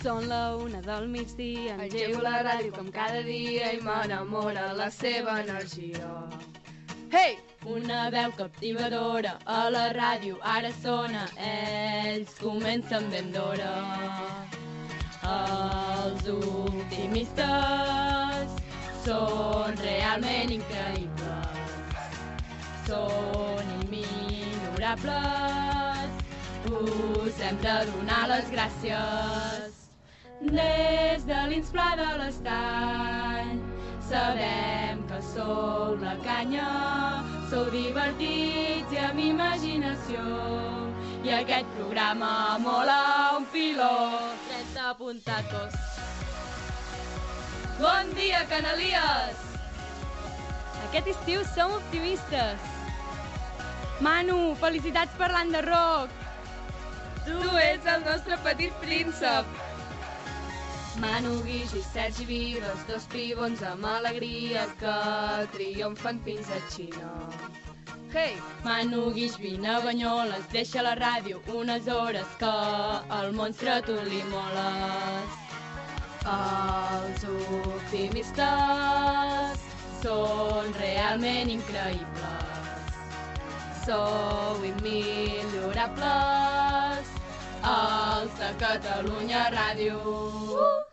Són la una del migdia, Engego la ràdio com cada dia i m'enamora la seva energia. Hey! Una veu captivadora a la ràdio ara sona, ells comencen ben d'hora. Els optimistes són realment increïbles, són imminorables, us hem de donar les gràcies. Des de l'insplà de l'estany sabem que sou la canya, sou divertits i amb imaginació. I aquest programa mola un filó. 30 puntacos. Bon dia, Canalies! Aquest estiu som optimistes. Manu, felicitats per l'any de rock. Tu ets el nostre petit príncep. Manu Guix i Sergi Vives, dos pibons amb alegria que triomfen fins a Xina. Hey! Manu Guix, vine a Banyoles, deixa la ràdio unes hores que el monstre tu li moles. Els optimistes són realment increïbles. Sou immillorables, els de Catalunya Ràdio. Uh!